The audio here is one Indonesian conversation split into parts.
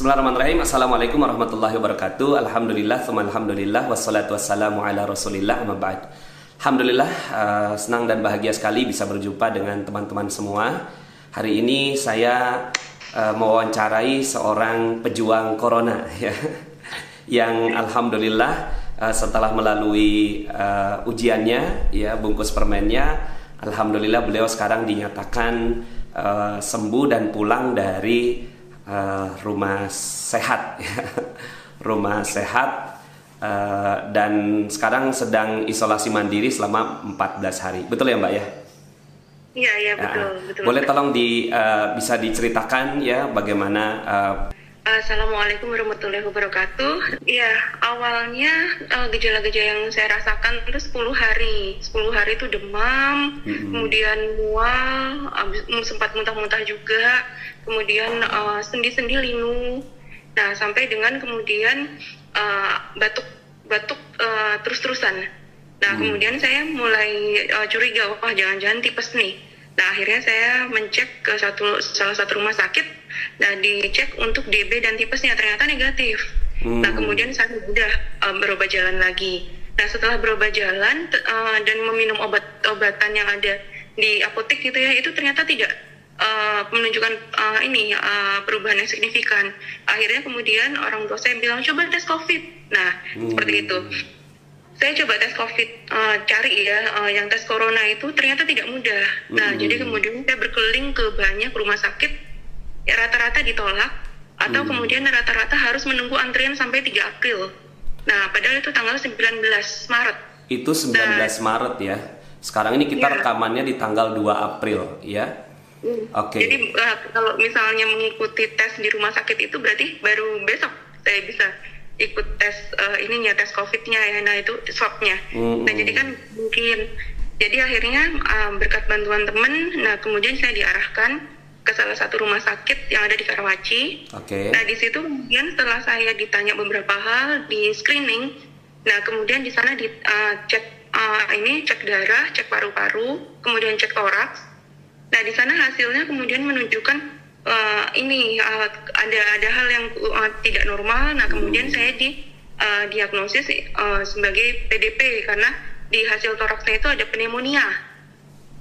Bismillahirrahmanirrahim. Assalamualaikum warahmatullahi wabarakatuh. Alhamdulillah Alhamdulillah Wassalatu wassalamu ala rasulillah Alhamdulillah uh, Senang dan bahagia sekali bisa berjumpa dengan teman-teman semua. Hari ini saya uh, mewawancarai seorang pejuang corona ya Yang Alhamdulillah uh, setelah melalui ujiannya ya bungkus permennya Alhamdulillah beliau sekarang dinyatakan uh, sembuh dan pulang dari uh, rumah sehat. Rumah sehat. Uh, dan sekarang sedang isolasi mandiri selama 14 hari. Betul ya mbak ya? Iya iya betul uh, betul. Boleh tolong di uh, bisa diceritakan ya bagaimana uh, Assalamualaikum warahmatullahi wabarakatuh. Iya, awalnya gejala-gejala yang saya rasakan itu 10 hari. 10 hari itu demam, mm-hmm. kemudian mual, sempat muntah-muntah juga, kemudian uh, sendi-sendi linu. Nah, sampai dengan kemudian uh, batuk batuk uh, terus-terusan. Nah, hmm. kemudian saya mulai uh, curiga, wah jangan-jangan tipes nih. Nah, akhirnya saya mencek ke satu salah satu rumah sakit. Nah, dicek untuk DB dan tipesnya ternyata negatif. Hmm. Nah, kemudian saya sudah uh, berobat jalan lagi. Nah, setelah berobat jalan uh, dan meminum obat-obatan yang ada di apotek gitu ya, itu ternyata tidak uh, menunjukkan uh, ini uh, perubahan yang signifikan. Akhirnya kemudian orang tua saya bilang coba tes COVID. Nah hmm. seperti itu. Saya coba tes COVID uh, cari ya uh, yang tes corona itu ternyata tidak mudah. Nah hmm. jadi kemudian saya berkeliling ke banyak rumah sakit ya rata-rata ditolak atau hmm. kemudian rata-rata harus menunggu antrian sampai 3 April. Nah padahal itu tanggal 19 Maret. Itu 19 nah, Maret ya. Sekarang ini kita ya. rekamannya di tanggal 2 April ya. Oke. Okay. Jadi uh, kalau misalnya mengikuti tes di rumah sakit itu berarti baru besok saya bisa ikut tes uh, ininya tes covidnya ya, nah itu swabnya. Mm-hmm. Nah jadi kan mungkin jadi akhirnya uh, berkat bantuan teman, nah kemudian saya diarahkan ke salah satu rumah sakit yang ada di Karawaci. Oke. Okay. Nah di situ kemudian setelah saya ditanya beberapa hal di screening, nah kemudian di sana di uh, cek uh, ini cek darah, cek paru-paru, kemudian cek toraks Nah di sana hasilnya kemudian menunjukkan uh, ini uh, ada ada hal yang uh, tidak normal. Nah kemudian hmm. saya di uh, diagnosis uh, sebagai PDP karena di hasil toraksnya itu ada pneumonia.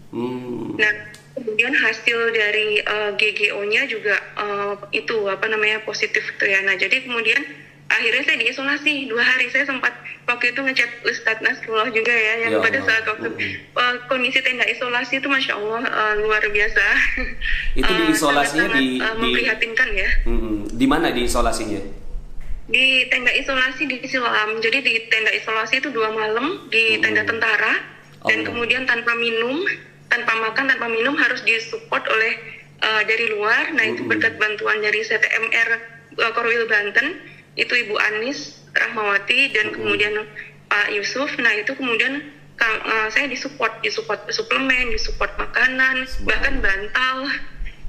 Hmm. Nah kemudian hasil dari uh, GGO-nya juga uh, itu apa namanya positif gitu ya. Nah jadi kemudian akhirnya saya diisolasi. Dua hari saya sempat waktu itu ngechat Ustadz Nasrullah juga ya yang ya pada saat waktu uh, kondisi tenda isolasi itu masya Allah uh, luar biasa. Itu di isolasinya uh, di, uh, memprihatinkan ya. Hmm, di mana di isolasinya di tenda isolasi di Siloam. Jadi di tenda isolasi itu dua malam di tenda tentara. Oh. dan kemudian tanpa minum tanpa makan tanpa minum harus disupport oleh uh, dari luar. Nah itu berkat bantuan dari CTMR uh, Korwil Banten itu Ibu Anis Rahmawati dan kemudian Pak Yusuf. Nah itu kemudian uh, saya disupport, disupport suplemen, disupport makanan, bahkan bantal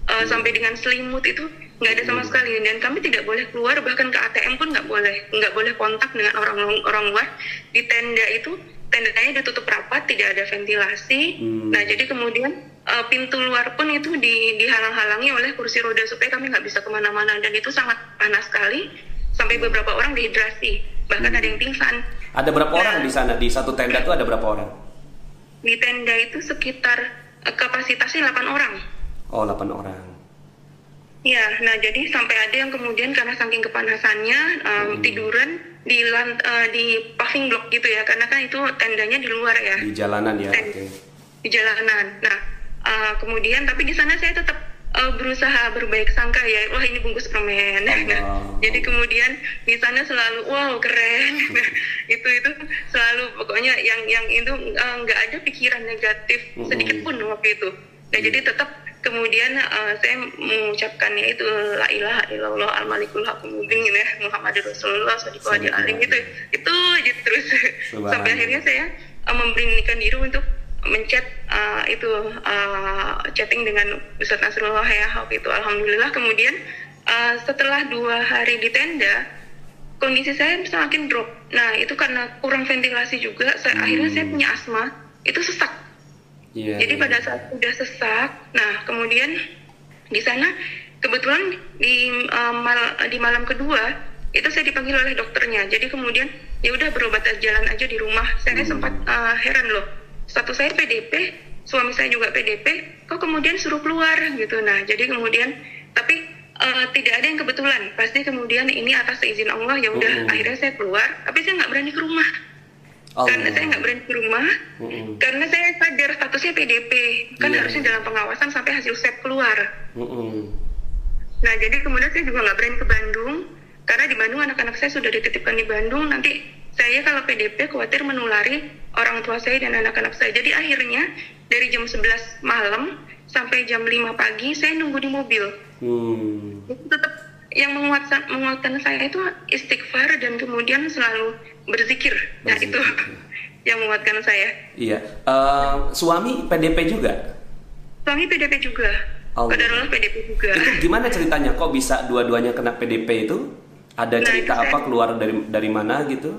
uh, sampai dengan selimut itu nggak ada sama sekali. Dan kami tidak boleh keluar bahkan ke ATM pun nggak boleh nggak boleh kontak dengan orang orang luar. Di tenda itu tendanya ditutup rapat tidak ada ventilasi. Hmm. nah jadi kemudian uh, pintu luar pun itu di dihalang-halangi oleh kursi roda supaya kami nggak bisa ke mana-mana. Dan itu sangat panas sekali sampai beberapa orang dehidrasi bahkan hmm. ada yang pingsan. Ada berapa nah, orang di sana? Di satu tenda itu ada berapa orang? Di tenda itu sekitar uh, kapasitasnya 8 orang. Oh 8 orang. Ya nah jadi sampai ada yang kemudian karena saking kepanasannya um, hmm. tiduran di lant, uh, di paving block gitu ya karena kan itu tendanya di luar ya. Di jalanan ya okay. di jalanan. Nah uh, kemudian tapi di sana saya tetap uh, berusaha berbaik sangka ya wah ini bungkus permen. Oh. jadi kemudian di sana selalu wow keren. Itu itu selalu pokoknya yang yang itu eh, nggak uh, ada pikiran negatif sedikit pun waktu itu. Nah jadi tetap kemudian uh, saya mengucapkan ya itu la ilaha illallah al malikul hakim mubin ya Muhammad Rasulullah sallallahu alaihi itu itu aja terus. Sampai akhirnya saya uh, memberanikan diri untuk mencet uh, itu uh, chatting dengan Ustadz Nasrullah ya waktu itu. Alhamdulillah. Kemudian uh, setelah dua hari di tenda kondisi saya semakin drop. Nah itu karena kurang ventilasi juga saya, hmm. akhirnya saya punya asma. Itu sesak yeah, jadi yeah. pada saat sudah sesak nah kemudian di sana kebetulan di uh, mal, di malam kedua itu saya dipanggil oleh dokternya. Jadi kemudian ya udah berobat jalan aja di rumah. Saya hmm. sempat uh, heran loh. Satu saya PDP, suami saya juga PDP, kok kemudian suruh keluar gitu. Nah, jadi kemudian tapi uh, tidak ada yang kebetulan. Pasti kemudian ini atas izin Allah ya udah hmm. akhirnya saya keluar. Tapi saya nggak berani ke rumah. Allah. Karena saya nggak berani ke rumah, hmm. karena saya sadar statusnya PDP, kan yeah. harusnya dalam pengawasan sampai hasil swab keluar. Hmm. Nah jadi kemudian saya juga nggak berani ke Bandung, karena di Bandung anak-anak saya sudah dititipkan di Bandung nanti saya kalau PDP khawatir menulari orang tua saya dan anak-anak saya jadi akhirnya dari jam 11 malam sampai jam 5 pagi saya nunggu di mobil hmm. tetap yang menguatkan menguatkan saya itu istighfar dan kemudian selalu berzikir, nah itu yang menguatkan saya. Iya. Uh, suami PDP juga? Suami PDP juga. Allah. PDP juga. Itu gimana ceritanya? Kok bisa dua-duanya kena PDP itu? Ada nah, cerita apa saya, keluar dari dari mana gitu?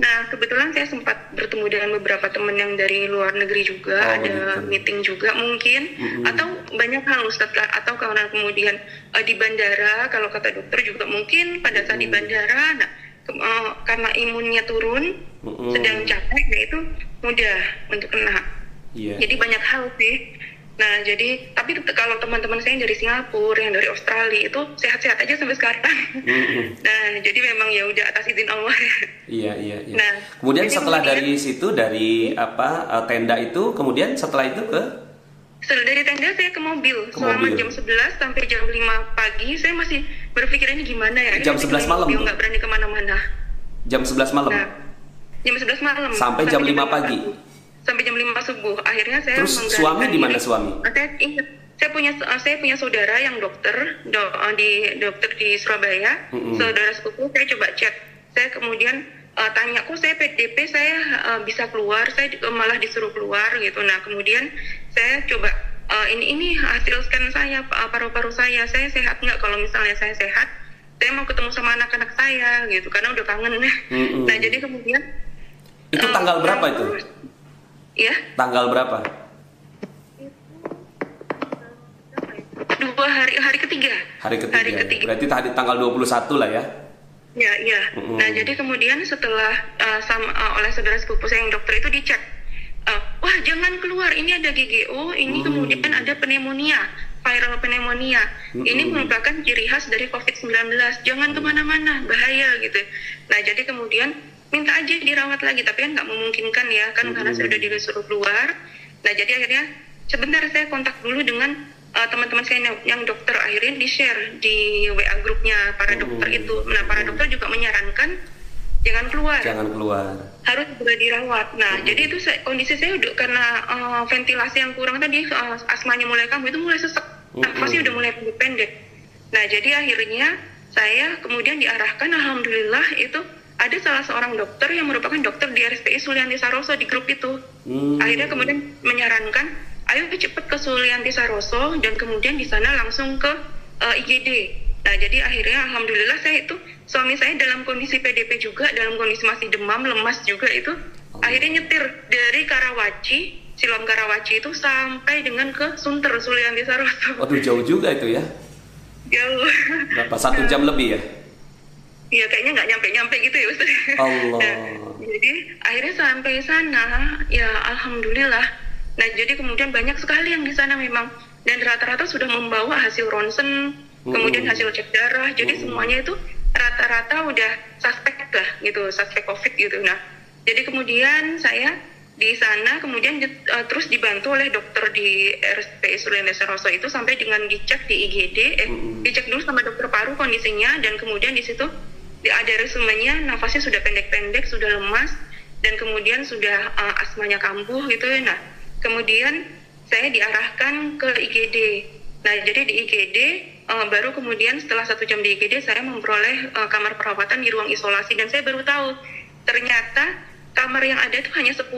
Nah, kebetulan saya sempat bertemu dengan beberapa teman yang dari luar negeri juga, oh, ada gitu. meeting juga mungkin, mm-hmm. atau banyak hal setelah atau karena kemudian uh, di bandara, kalau kata dokter juga mungkin pada saat mm-hmm. di bandara, nah uh, karena imunnya turun, mm-hmm. sedang capek, nah itu mudah untuk kena. Yeah. Jadi banyak hal sih. Nah, jadi tapi kalau teman-teman saya yang dari Singapura, yang dari Australia itu sehat-sehat aja sampai sekarang. Mm-hmm. Nah, jadi memang ya udah atas izin Allah. Iya, iya, iya. Nah, kemudian setelah kemudian, dari situ dari apa eh, tenda itu, kemudian setelah itu ke setelah dari tenda saya ke mobil ke selama mobil. jam 11 sampai jam 5 pagi saya masih berpikir ini gimana ya jam 11 malam mobil nggak berani ke mana-mana jam 11 malam nah, jam 11 malam sampai jam 5 pagi sampai jam 5 subuh. Akhirnya saya Terus suami di mana suami? Saya ingat saya punya saya punya saudara yang dokter do, di dokter di Surabaya. Mm -hmm. Saudara sepupu saya coba chat. Saya kemudian uh, tanya kok saya PDP saya uh, bisa keluar, saya malah disuruh keluar gitu. Nah, kemudian saya coba uh, ini ini hasil scan saya paru-paru saya, saya sehat nggak? Kalau misalnya saya sehat, saya mau ketemu sama anak-anak saya gitu karena udah kangen. Mm -hmm. Nah, jadi kemudian itu tanggal uh, berapa itu? Ya. Tanggal berapa? Dua hari hari ketiga. Hari ketiga. Hari ketiga. Berarti tadi tanggal 21 lah ya. Ya, iya. Mm. Nah, jadi kemudian setelah uh, sama uh, oleh saudara sepupu saya yang dokter itu dicek. Uh, wah, jangan keluar. Ini ada GGO, ini mm. kemudian ada pneumonia, viral pneumonia. Mm. Ini merupakan ciri khas dari COVID-19. Jangan ke mana-mana, bahaya gitu. Nah, jadi kemudian minta aja dirawat lagi tapi kan nggak memungkinkan ya kan hmm. karena saya udah disuruh keluar nah jadi akhirnya sebentar saya kontak dulu dengan uh, teman-teman saya yang, yang dokter akhirnya di share di WA grupnya para dokter itu nah para dokter juga menyarankan jangan keluar jangan keluar harus segera dirawat nah hmm. jadi itu saya, kondisi saya udah karena uh, ventilasi yang kurang tadi uh, asmanya mulai kambuh itu mulai sesek hmm. nafasnya udah mulai pendek nah jadi akhirnya saya kemudian diarahkan alhamdulillah itu ada salah seorang dokter yang merupakan dokter di RSPI Sulianti Saroso di grup itu. Hmm. Akhirnya kemudian menyarankan, ayo cepat ke Sulianti Saroso dan kemudian di sana langsung ke uh, eh, IGD. Nah jadi akhirnya alhamdulillah saya itu suami saya dalam kondisi PDP juga, dalam kondisi masih demam, lemas juga itu. Oh. Akhirnya nyetir dari Karawaci, Siloam Karawaci itu sampai dengan ke Sunter Sulianti Saroso. Waduh jauh juga itu ya? Jauh. Berapa satu jam lebih ya? Iya kayaknya nggak nyampe-nyampe gitu ya Ustaz. Allah. Nah, jadi akhirnya sampai sana ya alhamdulillah. Nah jadi kemudian banyak sekali yang di sana memang dan rata-rata sudah membawa hasil ronsen, hmm. kemudian hasil cek darah. Jadi hmm. semuanya itu rata-rata udah suspek lah gitu, suspek COVID gitu. Nah jadi kemudian saya di sana kemudian uh, terus dibantu oleh dokter di RSPI Sulianti Saroso itu sampai dengan dicek di IGD, eh, hmm. dicek dulu sama dokter paru kondisinya dan kemudian di situ ada resumenya nafasnya sudah pendek-pendek, sudah lemas dan kemudian sudah uh, asmanya kambuh gitu ya. Nah, kemudian saya diarahkan ke IGD. Nah, jadi di IGD uh, baru kemudian setelah satu jam di IGD saya memperoleh uh, kamar perawatan di ruang isolasi dan saya baru tahu ternyata kamar yang ada itu hanya 10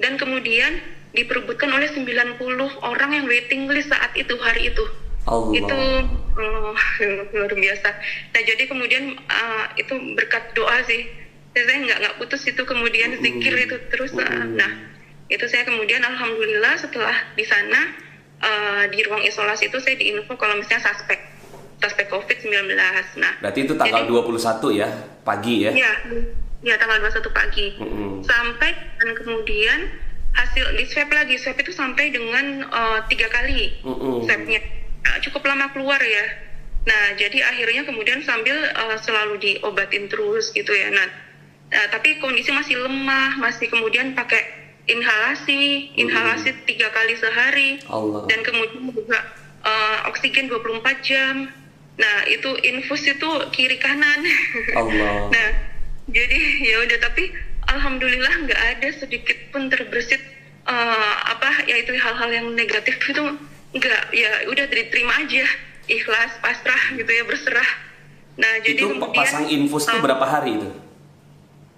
dan kemudian diperebutkan oleh 90 orang yang waiting list saat itu hari itu. Allah. Itu oh, luar biasa. Nah jadi kemudian uh, itu berkat doa sih. Saya nggak nggak putus itu kemudian zikir itu terus. Uh, nah itu saya kemudian alhamdulillah setelah di sana uh, di ruang isolasi itu saya diinfo kalau misalnya suspek suspek COVID-19. Nah, berarti itu tanggal jadi, 21 ya, pagi ya? Iya, ya tanggal 21 pagi. Mm -hmm. Sampai dan kemudian hasil di swab lagi, swab itu sampai dengan uh, tiga kali Mm -hmm. swabnya. Nah, cukup lama keluar ya. Nah, jadi akhirnya kemudian sambil uh, selalu diobatin terus gitu ya. Nah, nah, tapi kondisi masih lemah, masih kemudian pakai inhalasi, inhalasi tiga kali sehari, Allah. dan kemudian juga uh, oksigen 24 jam. Nah, itu infus itu kiri kanan. Allah. nah, jadi ya udah tapi alhamdulillah nggak ada sedikit pun terbersit uh, apa yaitu hal-hal yang negatif itu nggak ya udah diterima aja ikhlas pasrah gitu ya berserah nah jadi itu kemudian pasang infus itu uh, berapa hari itu?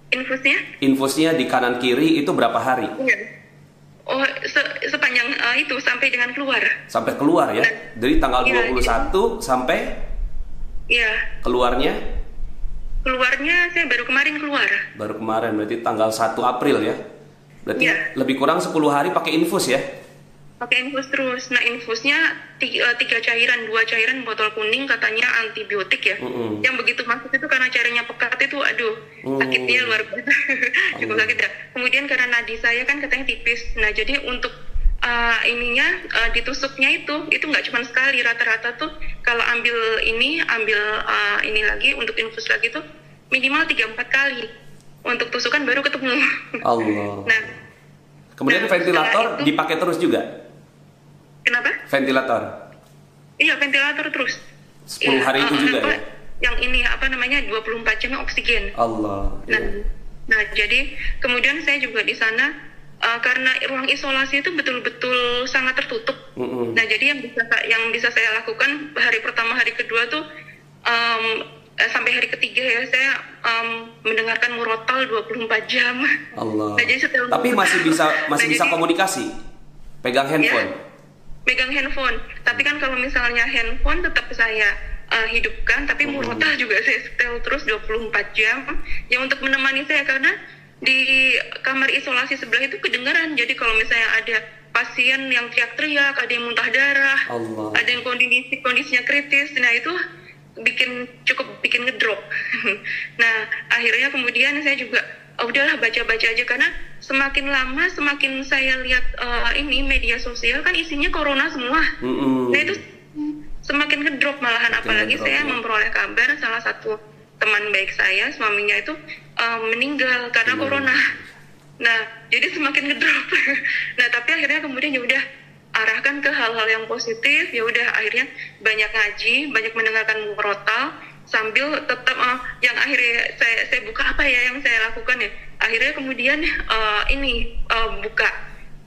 Infusnya Infusnya di kanan kiri itu berapa hari? iya oh se- sepanjang uh, itu sampai dengan keluar Sampai keluar ya? Dari tanggal Iya, 21 sampai ya keluarnya keluarnya saya baru kemarin keluar baru kemarin berarti tanggal 1 April ya. Berarti Iya. lebih kurang 10 hari pakai infus ya? Pakai infus terus. Nah infusnya tiga, tiga cairan dua cairan botol kuning katanya antibiotik ya. Mm-mm. yang begitu masuk itu karena cairannya pekat itu aduh Mm. sakitnya luar biasa. Cukup sakit ya. Kemudian karena nadi saya kan katanya tipis. Nah jadi untuk uh, ininya uh, ditusuknya itu itu nggak cuma sekali. Rata-rata tuh kalau ambil ini ambil uh, ini lagi untuk infus lagi tuh minimal 3-4 kali. Untuk tusukan baru ketemu. Allah. nah. Kemudian Nah, ventilator itu- dipakai terus juga? Kenapa Ventilator. iya ventilator terus 10 hari itu eh, juga apa, ya? Yang ini apa namanya 24 jam oksigen. Allah. Nah, iya. nah jadi kemudian saya juga di sana uh, karena ruang isolasi itu betul-betul sangat tertutup. Mm-mm. Nah jadi yang bisa yang bisa saya lakukan hari pertama hari kedua tuh um, sampai hari ketiga ya saya um, mendengarkan murotal 24 jam. Allah. Nah, jadi setelah- Tapi masih bisa masih Nah, bisa jadi- komunikasi. Pegang handphone. Megang handphone. Tapi kan kalau misalnya handphone tetap saya uh, hidupkan, tapi Hmm. murotal juga saya setel terus 24 jam. Ya untuk menemani saya karena di kamar isolasi sebelah itu kedengaran. Jadi kalau misalnya ada pasien yang teriak-teriak, ada yang muntah darah, Allah. ada yang kondisi kondisinya kritis, nah itu bikin cukup bikin ngedrop. nah akhirnya kemudian saya juga oh, udahlah baca-baca aja karena semakin lama semakin saya lihat eh, ini media sosial kan isinya corona semua. Mm-mm. Nah itu semakin ngedrop malahan Makin apalagi ngedrop, saya ya. memperoleh kabar salah satu teman baik saya suaminya itu eh, meninggal karena Hmm. corona. Nah jadi semakin ngedrop. nah tapi akhirnya kemudian ya udah arahkan ke hal-hal yang positif ya udah akhirnya banyak ngaji banyak mendengarkan murotal sambil tetap eh, yang akhirnya saya saya buka apa ya yang saya lakukan ya? Akhirnya kemudian eh, ini eh, buka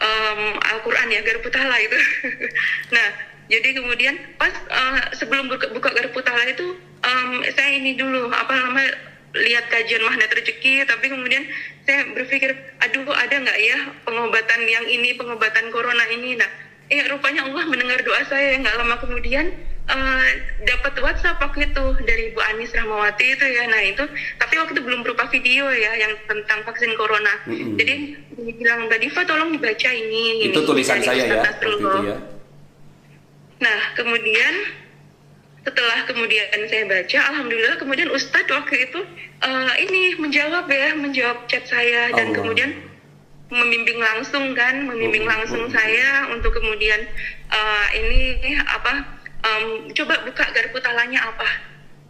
em, Al-Quran ya Garpu Tala itu. Nah jadi kemudian pas eh, sebelum buka, buka Garpu Tala itu em, saya ini dulu apa namanya lihat kajian magnet rezeki tapi kemudian saya berpikir aduh ada nggak ya pengobatan yang ini pengobatan corona ini? Nah eh rupanya Allah mendengar doa saya nggak lama kemudian eh, dapat WhatsApp waktu itu dari Bu Anis Rahmawati itu ya. Nah itu tapi waktu itu belum berupa video ya yang tentang vaksin corona. Mm-mm. jadi bilang Mbak Diva tolong dibaca ini. Itu ini tulisan saya ya itu ya. Nah, kemudian setelah kemudian saya baca, alhamdulillah kemudian Ustadz waktu itu eh, ini menjawab ya, menjawab chat saya. Dan Allah. kemudian membimbing langsung kan, membimbing langsung saya untuk kemudian eh, ini apa em, coba buka garpu talanya apa.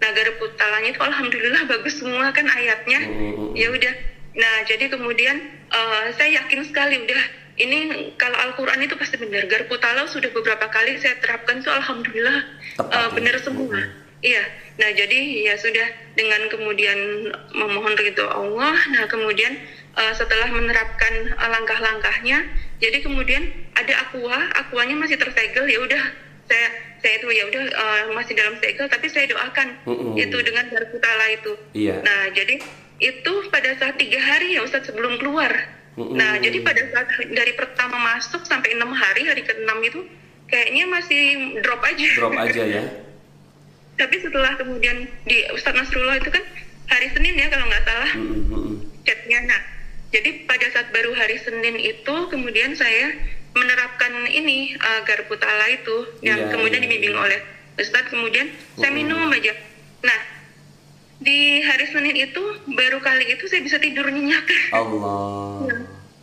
Nah, garpu talanya itu alhamdulillah bagus semua kan ayatnya. Mm, mm, Ya udah. Nah, jadi kemudian eh, saya yakin sekali udah ini kalau Al-Quran itu pasti benar. Garpu talau sudah beberapa kali saya terapkan itu alhamdulillah Tepat, ya. benar semua. Iya. Nah, jadi ya sudah dengan kemudian memohon ridho Allah. Nah, kemudian eh, setelah menerapkan langkah-langkahnya, jadi kemudian ada aqua, aquanya masih tersegel ya udah saya saya itu ya udah eh, masih dalam segel tapi saya doakan Mm-mm. itu dengan garpu tala itu. Iya. Nah, jadi itu pada saat tiga hari ya Ustadz sebelum keluar. Mm-mm. Nah, jadi pada saat dari pertama masuk sampai enam hari, hari ke-6 itu kayaknya masih drop aja. Drop aja ya. Tapi setelah kemudian di Ustadz Nasrullah itu kan hari Senin ya kalau nggak salah Mm-mm, mm-mm. chatnya. Nah, jadi pada saat baru hari Senin itu kemudian saya menerapkan ini uh, garpu tala itu yang Iya, kemudian iya, dibimbing iya. oleh Ustadz. Kemudian saya minum aja. Nah di hari Senin itu baru kali itu saya bisa tidur nyenyak. Allah. Nah,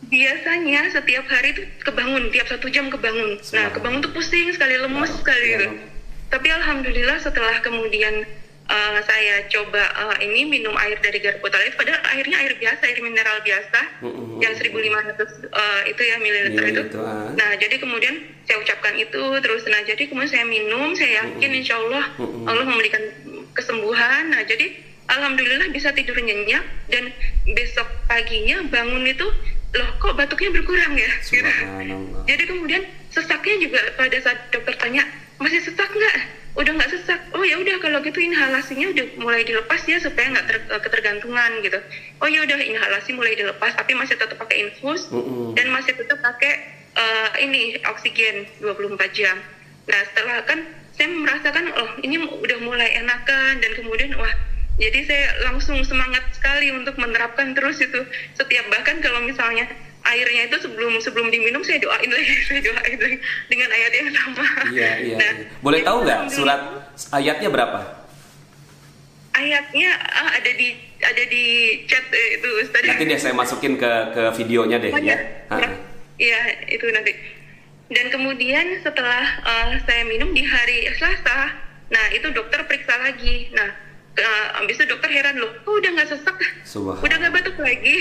biasanya setiap hari itu kebangun tiap satu jam kebangun. Nah kebangun tuh pusing sekali lemes sekali Ya gitu. Tapi alhamdulillah setelah kemudian uh, saya coba uh, ini minum air dari Garpu Talif padahal airnya air biasa air mineral biasa Mm-mm. yang 1500 uh, itu ya mililiter itu ah. nah jadi kemudian saya ucapkan itu terus nah jadi kemudian saya minum saya yakin insya Allah. Allah memberikan kesembuhan nah jadi alhamdulillah bisa tidur nyenyak dan besok paginya bangun itu loh kok batuknya berkurang ya gitu. Jadi kemudian sesaknya juga pada saat dokter tanya masih sesak nggak? Udah nggak sesak. Oh ya udah kalau gitu inhalasinya udah mulai dilepas ya supaya nggak ter- eh, ketergantungan gitu. Oh ya udah inhalasi mulai dilepas tapi masih tetap pakai infus Mm-mm. dan masih tetap pakai eh, ini oksigen 24 jam. Nah setelah kan saya merasakan oh ini udah mulai enakan dan kemudian wah jadi saya langsung semangat sekali untuk menerapkan terus itu setiap bahkan kalau misalnya airnya itu sebelum sebelum diminum saya doain lagi saya doain lagi dengan ayat yang sama. Iya, iya. Nah, iya. Boleh tahu nggak surat ayatnya berapa? ayatnya ah, ada di ada di chat eh, itu Ustaz. Nanti deh saya masukin ke ke videonya deh Oh, ya. ya. Ah. Ya. Iya, itu nanti. Dan kemudian setelah uh, saya minum di hari Selasa, nah itu dokter periksa lagi. Nah, uh, habis itu dokter heran loh, kok udah nggak sesak? Subhanallah. Udah nggak batuk lagi?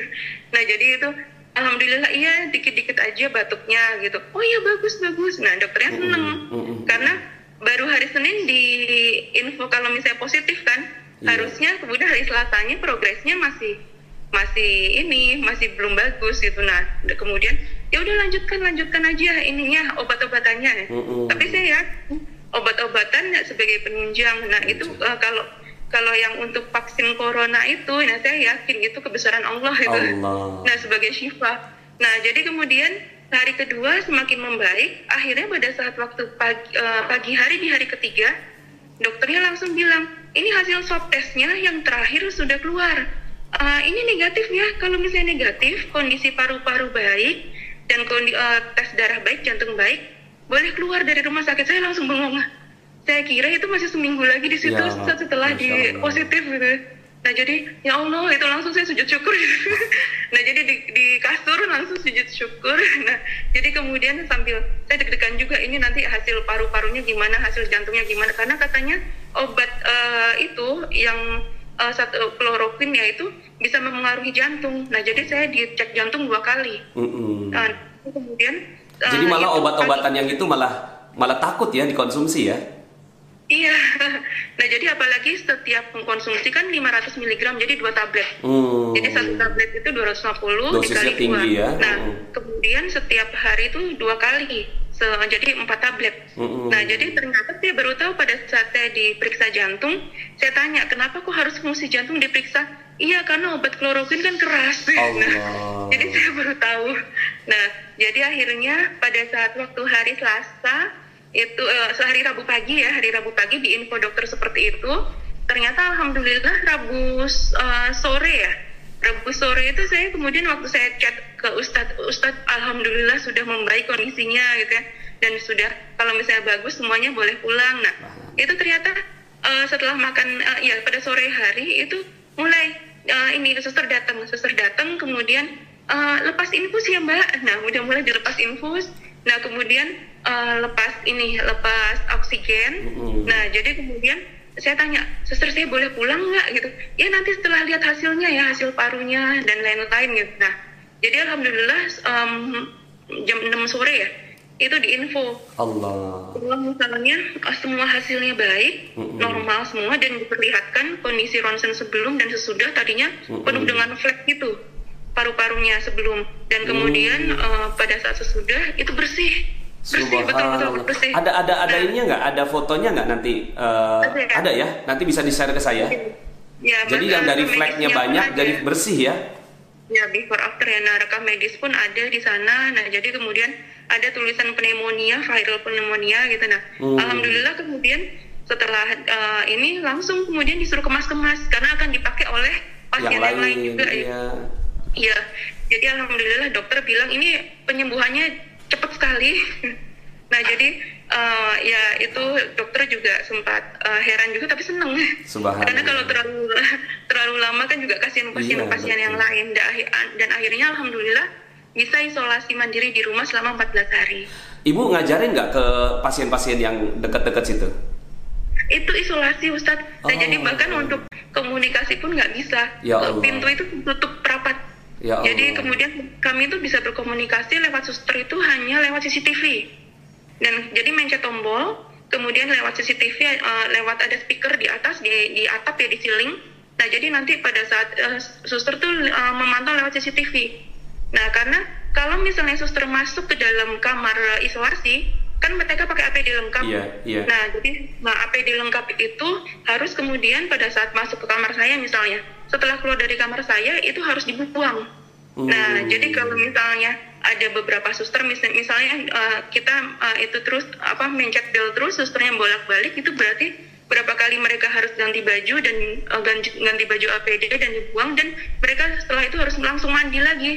nah, jadi itu alhamdulillah iya dikit-dikit aja batuknya gitu. Oh iya bagus bagus. Nah, dokternya seneng mm-mm. karena baru hari Senin di info kalau misalnya positif kan, Iya. harusnya kemudian hari Selasanya progresnya masih masih ini masih belum bagus gitu nah kemudian ya udah lanjutkan lanjutkan aja ininya obat-obatannya Mm-mm. tapi saya yakin obat-obatan ya sebagai penunjang nah itu eh, kalau kalau yang untuk vaksin corona itu nah saya yakin itu kebesaran Allah itu. Allah. nah sebagai syifa. Nah jadi kemudian hari kedua semakin membaik akhirnya pada saat waktu pagi, eh, pagi hari di hari ketiga dokternya langsung bilang ini hasil swab testnya yang terakhir sudah keluar. Eh, ini negatif ya. Kalau misalnya negatif kondisi paru-paru baik dan kondi, eh, tes darah baik jantung baik boleh keluar dari rumah sakit. Saya langsung bengong saya kira itu masih seminggu lagi di situ Ya setelah di positif gitu. Nah jadi ya Allah itu langsung saya sujud syukur. Nah jadi di, di kasur langsung sujud syukur. Nah jadi kemudian sambil saya deg-degan juga ini nanti hasil paru-parunya gimana hasil jantungnya gimana. Karena katanya obat eh, itu yang eh, satu kloroquine ya itu bisa mempengaruhi jantung. Nah jadi saya dicek jantung dua kali. Mm-mm. nah, kemudian eh, Jadi malah itu obat-obatan yang itu malah malah takut ya dikonsumsi ya. Iya. Nah, jadi apalagi setiap mengkonsumsi kan 500 mg jadi dua tablet. Hmm. Jadi satu tablet itu 250 Dosisnya dikali tinggi dua. ya. Nah, Mm. kemudian setiap hari itu dua kali. Se- jadi empat tablet. Mm-mm. Nah, jadi ternyata saya baru tahu pada saat saya diperiksa jantung, saya tanya kenapa kok harus fungsi jantung diperiksa? Iya, karena obat kloroquine kan keras. Allah. Nah, jadi saya baru tahu. Nah, jadi akhirnya pada saat waktu hari Selasa itu eh, sehari Rabu pagi ya, hari Rabu pagi di info dokter seperti itu, ternyata alhamdulillah Rabu eh, sore ya. Rabu sore itu saya kemudian waktu saya chat ke Ustadz, Ustadz alhamdulillah sudah membaik kondisinya gitu ya. Dan sudah kalau misalnya bagus semuanya boleh pulang. Nah, itu ternyata eh, setelah makan eh, ya pada sore hari itu mulai eh, ini suster datang, suster datang kemudian eh, lepas infus ya Mbak. Nah, udah mulai dilepas infus. Nah, kemudian eh, lepas ini lepas oksigen. Mm-mm. Nah, jadi kemudian saya tanya, suster saya boleh pulang nggak gitu? Ya nanti setelah lihat hasilnya ya hasil parunya dan lain-lain gitu. Nah, jadi alhamdulillah em, jam 6 sore ya itu diinfo Allah. bahwa misalnya eh, semua hasilnya baik, Mm-mm. normal semua dan diperlihatkan kondisi ronsen sebelum dan sesudah tadinya Mm-mm. penuh dengan flek gitu paru-parunya sebelum dan kemudian Mm. eh, pada saat sesudah itu bersih bersih betul-betul bersih. Ada ada ada Nah, ininya nggak? Ada fotonya nggak nanti? eh, Ada ya? ada ya. Nanti bisa di share ke saya. Ya, Jadi yang dari flagnya banyak, dari bersih ya. Ya, before after ya, nah rekam medis pun ada di sana. Nah, jadi kemudian ada tulisan pneumonia, viral pneumonia gitu. Nah, Hmm. alhamdulillah kemudian setelah eh, ini langsung kemudian disuruh kemas-kemas karena akan dipakai oleh pasien yang yang, lain lain. juga ya. Iya. Iya. Jadi alhamdulillah dokter bilang ini penyembuhannya cepat sekali. nah, jadi uh, ya itu dokter juga sempat uh, heran juga tapi seneng karena kalau terlalu terlalu lama kan juga kasihan pasien-pasien iya, yang lain dan, akhirnya alhamdulillah bisa isolasi mandiri di rumah selama 14 hari. Ibu ngajarin nggak ke pasien-pasien yang dekat-dekat situ? Itu isolasi Ustadz. Oh, nah, jadi bahkan oh. untuk komunikasi pun nggak bisa. Ya Allah. Pintu itu tutup rapat. Ya Allah. Jadi kemudian kami itu bisa berkomunikasi lewat suster itu hanya lewat CCTV. Dan jadi mencet tombol, kemudian lewat CCTV uh, eh, lewat ada speaker di atas di di atap ya di ceiling. Nah, jadi nanti pada saat uh, suster tuh uh, memantau lewat CCTV Nah, karena kalau misalnya suster masuk ke dalam kamar isolasi, kan mereka pakai APD lengkap. Yeah, yeah. Nah, jadi nah APD lengkap itu harus kemudian pada saat masuk ke kamar saya misalnya, setelah keluar dari kamar saya itu harus dibuang. Mm. Nah, jadi kalau misalnya ada beberapa suster misalnya, misalnya uh, kita uh, itu terus apa mencet bel terus susternya bolak-balik itu berarti berapa kali mereka harus ganti baju dan uh, ganti, ganti baju APD dan dibuang dan mereka setelah itu harus langsung mandi lagi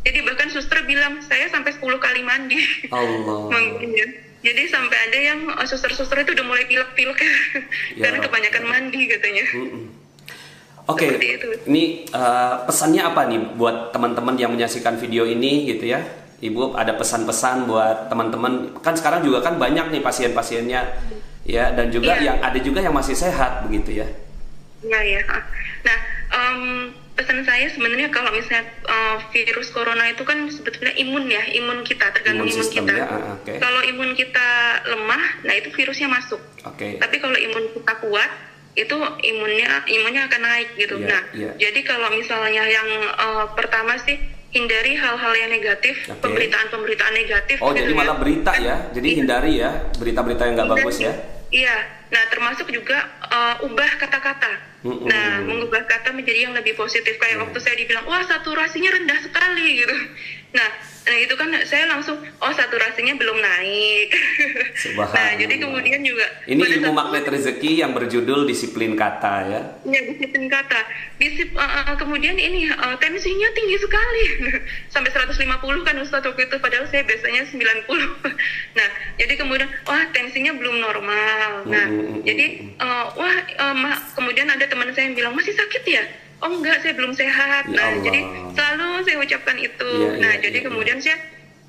jadi bahkan suster bilang saya sampai 10 kali mandi. Allah. Jadi sampai ada yang suster-suster itu udah mulai pilek-pilek ya. karena kebanyakan mandi katanya. Oke, okay. ini uh, pesannya apa nih buat teman-teman yang menyaksikan video ini gitu ya? Ibu ada pesan-pesan buat teman-teman kan sekarang juga kan banyak nih pasien-pasiennya ya dan juga ya. yang ada juga yang masih sehat begitu ya? Iya ya. Nah, um, pesan saya sebenarnya kalau misalnya uh, virus corona itu kan sebetulnya imun ya, imun kita tergantung imun, imun kita. Ya? Ah, okay. Kalau imun kita lemah, nah itu virusnya masuk. Okay. Tapi kalau imun kita kuat, itu imunnya imunnya akan naik gitu. Yeah, nah, yeah. jadi kalau misalnya yang uh, pertama sih hindari hal-hal yang negatif, okay. pemberitaan-pemberitaan negatif. Oh, gitu jadi ya. malah berita ya. Jadi iya. hindari ya berita-berita yang nggak bagus ya. Iya. Nah, termasuk juga uh, ubah kata-kata Mm-hmm. Nah, mengubah kata menjadi yang lebih positif. Kayak mm. waktu saya dibilang, wah saturasinya rendah sekali gitu. Nah, itu kan saya langsung, oh saturasinya belum naik. nah, jadi kemudian juga. Ini ilmu magnet rezeki yang berjudul disiplin kata ya? Ya, disiplin kata. Disip, uh, uh, kemudian ini uh, tensinya tinggi sekali, sampai 150 kan Ustadz waktu itu, padahal saya biasanya 90. nah, jadi kemudian, wah tensinya belum normal. Nah, mm-hmm. jadi uh, wah uh, kemudian ada teman saya yang bilang masih sakit ya oh enggak saya belum sehat ya nah jadi selalu saya ucapkan itu ya, nah ya, jadi ya, kemudian saya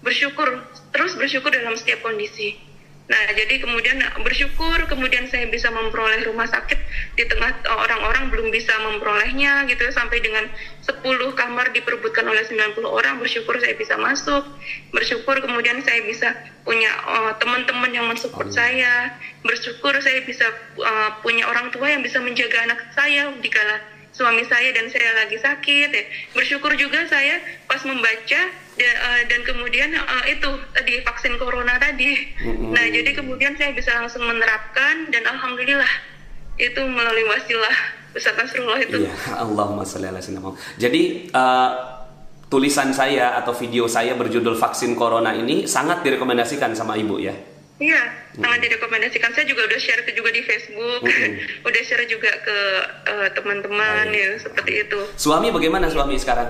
bersyukur terus bersyukur dalam setiap kondisi Nah, jadi kemudian bersyukur, kemudian saya bisa memperoleh rumah sakit di tengah eh, orang-orang belum bisa memperolehnya gitu sampai dengan 10 kamar diperebutkan oleh 90 orang, bersyukur saya bisa masuk. Bersyukur kemudian saya bisa punya uh, teman-teman yang mensupport oh. saya. Bersyukur saya bisa uh, punya orang tua yang bisa menjaga anak saya dikala suami saya dan saya lagi sakit ya. Bersyukur juga saya pas membaca dan, uh, eh, dan kemudian uh, itu tadi vaksin corona tadi. Mm-hmm. Nah, jadi kemudian saya bisa langsung menerapkan dan alhamdulillah itu melalui wasilah Ustaz Nasrullah itu. Iya, Allahumma sholli ala Jadi uh, tulisan saya atau video saya berjudul vaksin corona ini sangat direkomendasikan sama Ibu ya. Iya, hmm. sangat direkomendasikan. Saya juga udah share ke juga di Facebook, hmm. udah share juga ke uh, teman-teman ya seperti itu. Suami bagaimana suami sekarang?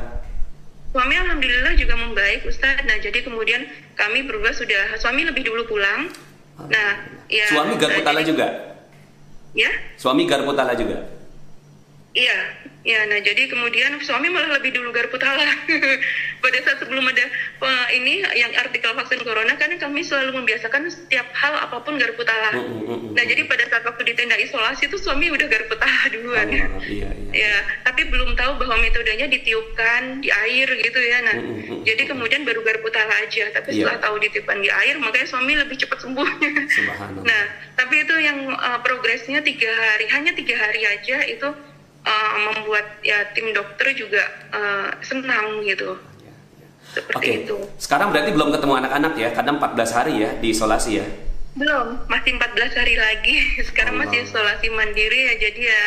Suami alhamdulillah juga membaik Ustaz. Nah, jadi kemudian kami berubah sudah suami lebih dulu pulang. Nah, ya Suami Garputala juga? Ya? Suami Garputala juga? Iya, Ya, nah jadi kemudian suami malah lebih dulu garpu tala. Pada saat sebelum ada uh, ini yang artikel vaksin corona kan kami selalu membiasakan setiap hal apa pun garpu tala. Mm, mm, mm, nah jadi pada saat waktu di tenda isolasi itu suami udah garpu tala duluan. Oh, ya. Iya, iya. Ya, tapi belum tahu bahwa metodenya ditiupkan di air gitu ya. Nah, jadi kemudian baru garpu tala aja. Tapi yeah. setelah tahu ditiupkan di air, makanya suami lebih cepat sembuhnya. Nah, tapi itu yang uh, progresnya tiga hari, hanya tiga hari aja itu uh, membuat ya tim dokter juga uh, senang gitu. Seperti okay. itu. Sekarang berarti belum ketemu anak-anak ya, karena 14 hari ya di isolasi ya? Belum, masih 14 hari lagi. Sekarang Allah. masih isolasi mandiri ya, jadi ya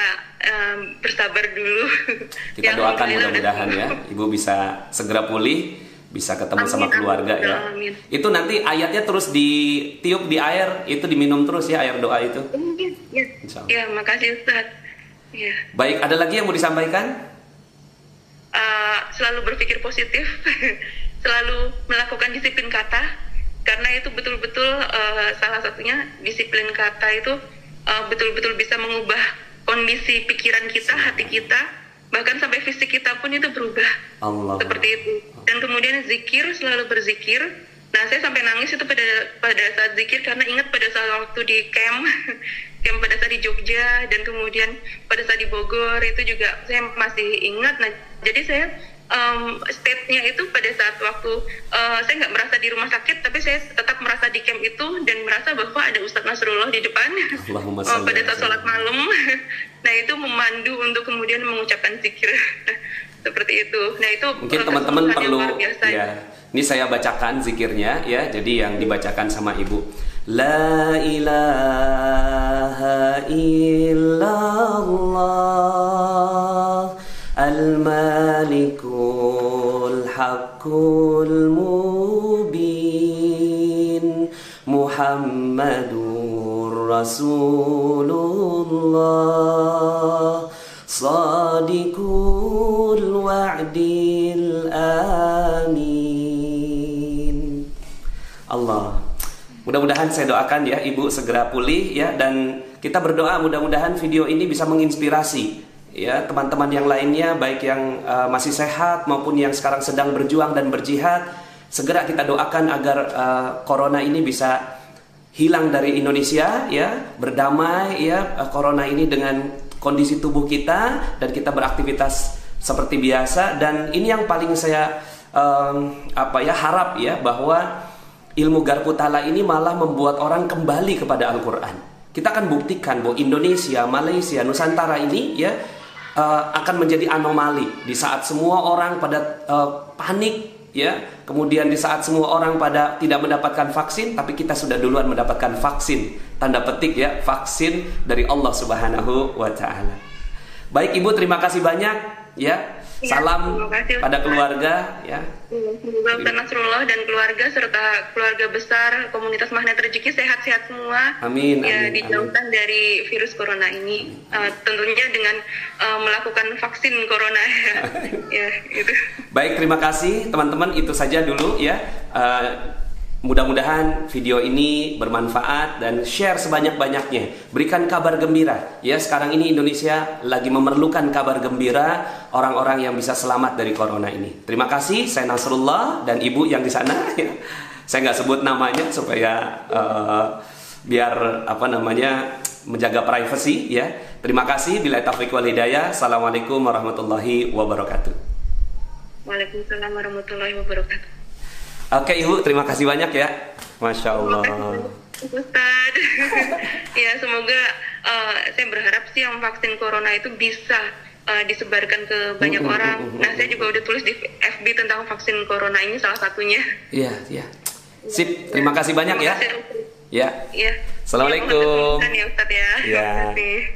um, bersabar dulu. Kita ya, doakan mudah-mudahan ya, Ibu bisa segera pulih, bisa ketemu amin, sama keluarga amin, ya. Amin. Itu nanti ayatnya terus ditiup di air, itu diminum terus ya air doa itu. Iya, ya, ya makasih Ustaz. Yeah. Baik, ada lagi yang mau disampaikan? Uh, selalu berpikir positif, selalu melakukan disiplin kata, karena itu betul-betul uh, salah satunya disiplin kata itu uh, betul-betul bisa mengubah kondisi pikiran kita, hati kita, bahkan sampai fisik kita pun itu berubah Allah. seperti itu. Dan kemudian zikir selalu berzikir. Nah saya sampai nangis itu pada pada saat zikir karena ingat pada saat waktu di camp, camp pada saat di Jogja dan kemudian pada saat di Bogor itu juga saya masih ingat. Nah jadi saya um, state-nya itu pada saat waktu uh, saya nggak merasa di rumah sakit, tapi saya tetap merasa di camp itu dan merasa bahwa ada Ustadz Nasrullah di depan uh, pada saat sholat malam. nah itu memandu untuk kemudian mengucapkan zikir seperti itu. Nah itu mungkin teman-teman perlu ya. Ini saya bacakan zikirnya ya. Jadi yang dibacakan sama ibu. لا إله إلا الله الملك الحق المبين. محمد رسول الله. صادق الوعد. Mudah-mudahan saya doakan ya Ibu segera pulih ya. Dan kita berdoa mudah-mudahan video ini bisa menginspirasi ya teman-teman yang lainnya baik yang uh, masih sehat maupun yang sekarang sedang berjuang dan berjihad. Segera kita doakan agar uh, corona ini bisa hilang dari Indonesia ya berdamai ya uh, corona ini dengan kondisi tubuh kita dan kita beraktivitas seperti biasa. Dan ini yang paling saya um, apa ya harap ya bahwa ilmu garpu tala ini malah membuat orang kembali kepada Al-Qur'an. Kita akan buktikan bahwa Indonesia, Malaysia, Nusantara ini ya uh, akan menjadi anomali. Di saat semua orang pada uh, panik ya kemudian di saat semua orang pada tidak mendapatkan vaksin tapi kita sudah duluan mendapatkan vaksin. Tanda petik ya vaksin dari Allah Subhanahu wa taala. Baik Ibu terima kasih banyak ya Ya, Salam kasih, pada keluarga ya. Semoga Ustaz Nasrullah dan keluarga serta keluarga besar komunitas Magnet Rezeki sehat-sehat semua. Amin. Ya amin, dijauhkan amin. dari virus corona ini. Uh, tentunya dengan uh, melakukan vaksin corona ya. ya itu. Baik, terima kasih teman-teman. Itu saja dulu ya. Uh, Mudah-mudahan video ini bermanfaat dan share sebanyak-banyaknya. Berikan kabar gembira. Ya, sekarang ini Indonesia lagi memerlukan kabar gembira orang-orang yang bisa selamat dari corona ini. Terima kasih, saya Nasrullah dan Ibu yang di sana. Ya. Saya nggak sebut namanya supaya uh, biar apa namanya menjaga privasi ya. Terima kasih. Bila taufiq wal hidayah. Assalamualaikum warahmatullahi wabarakatuh. Waalaikumsalam warahmatullahi wabarakatuh. Oke Ibu, terima kasih banyak ya. Masya Allah. Ustaz. ya semoga uh, saya berharap sih yang vaksin corona itu bisa uh, disebarkan ke banyak uh, uh, orang. Nah saya juga udah tulis di FB tentang vaksin corona ini salah satunya. Iya iya. Sip, terima kasih banyak terima ya. Kasih. Ya. Iya. Assalamualaikum. Ya, Ustaz ya. Ya.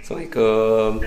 Assalamualaikum.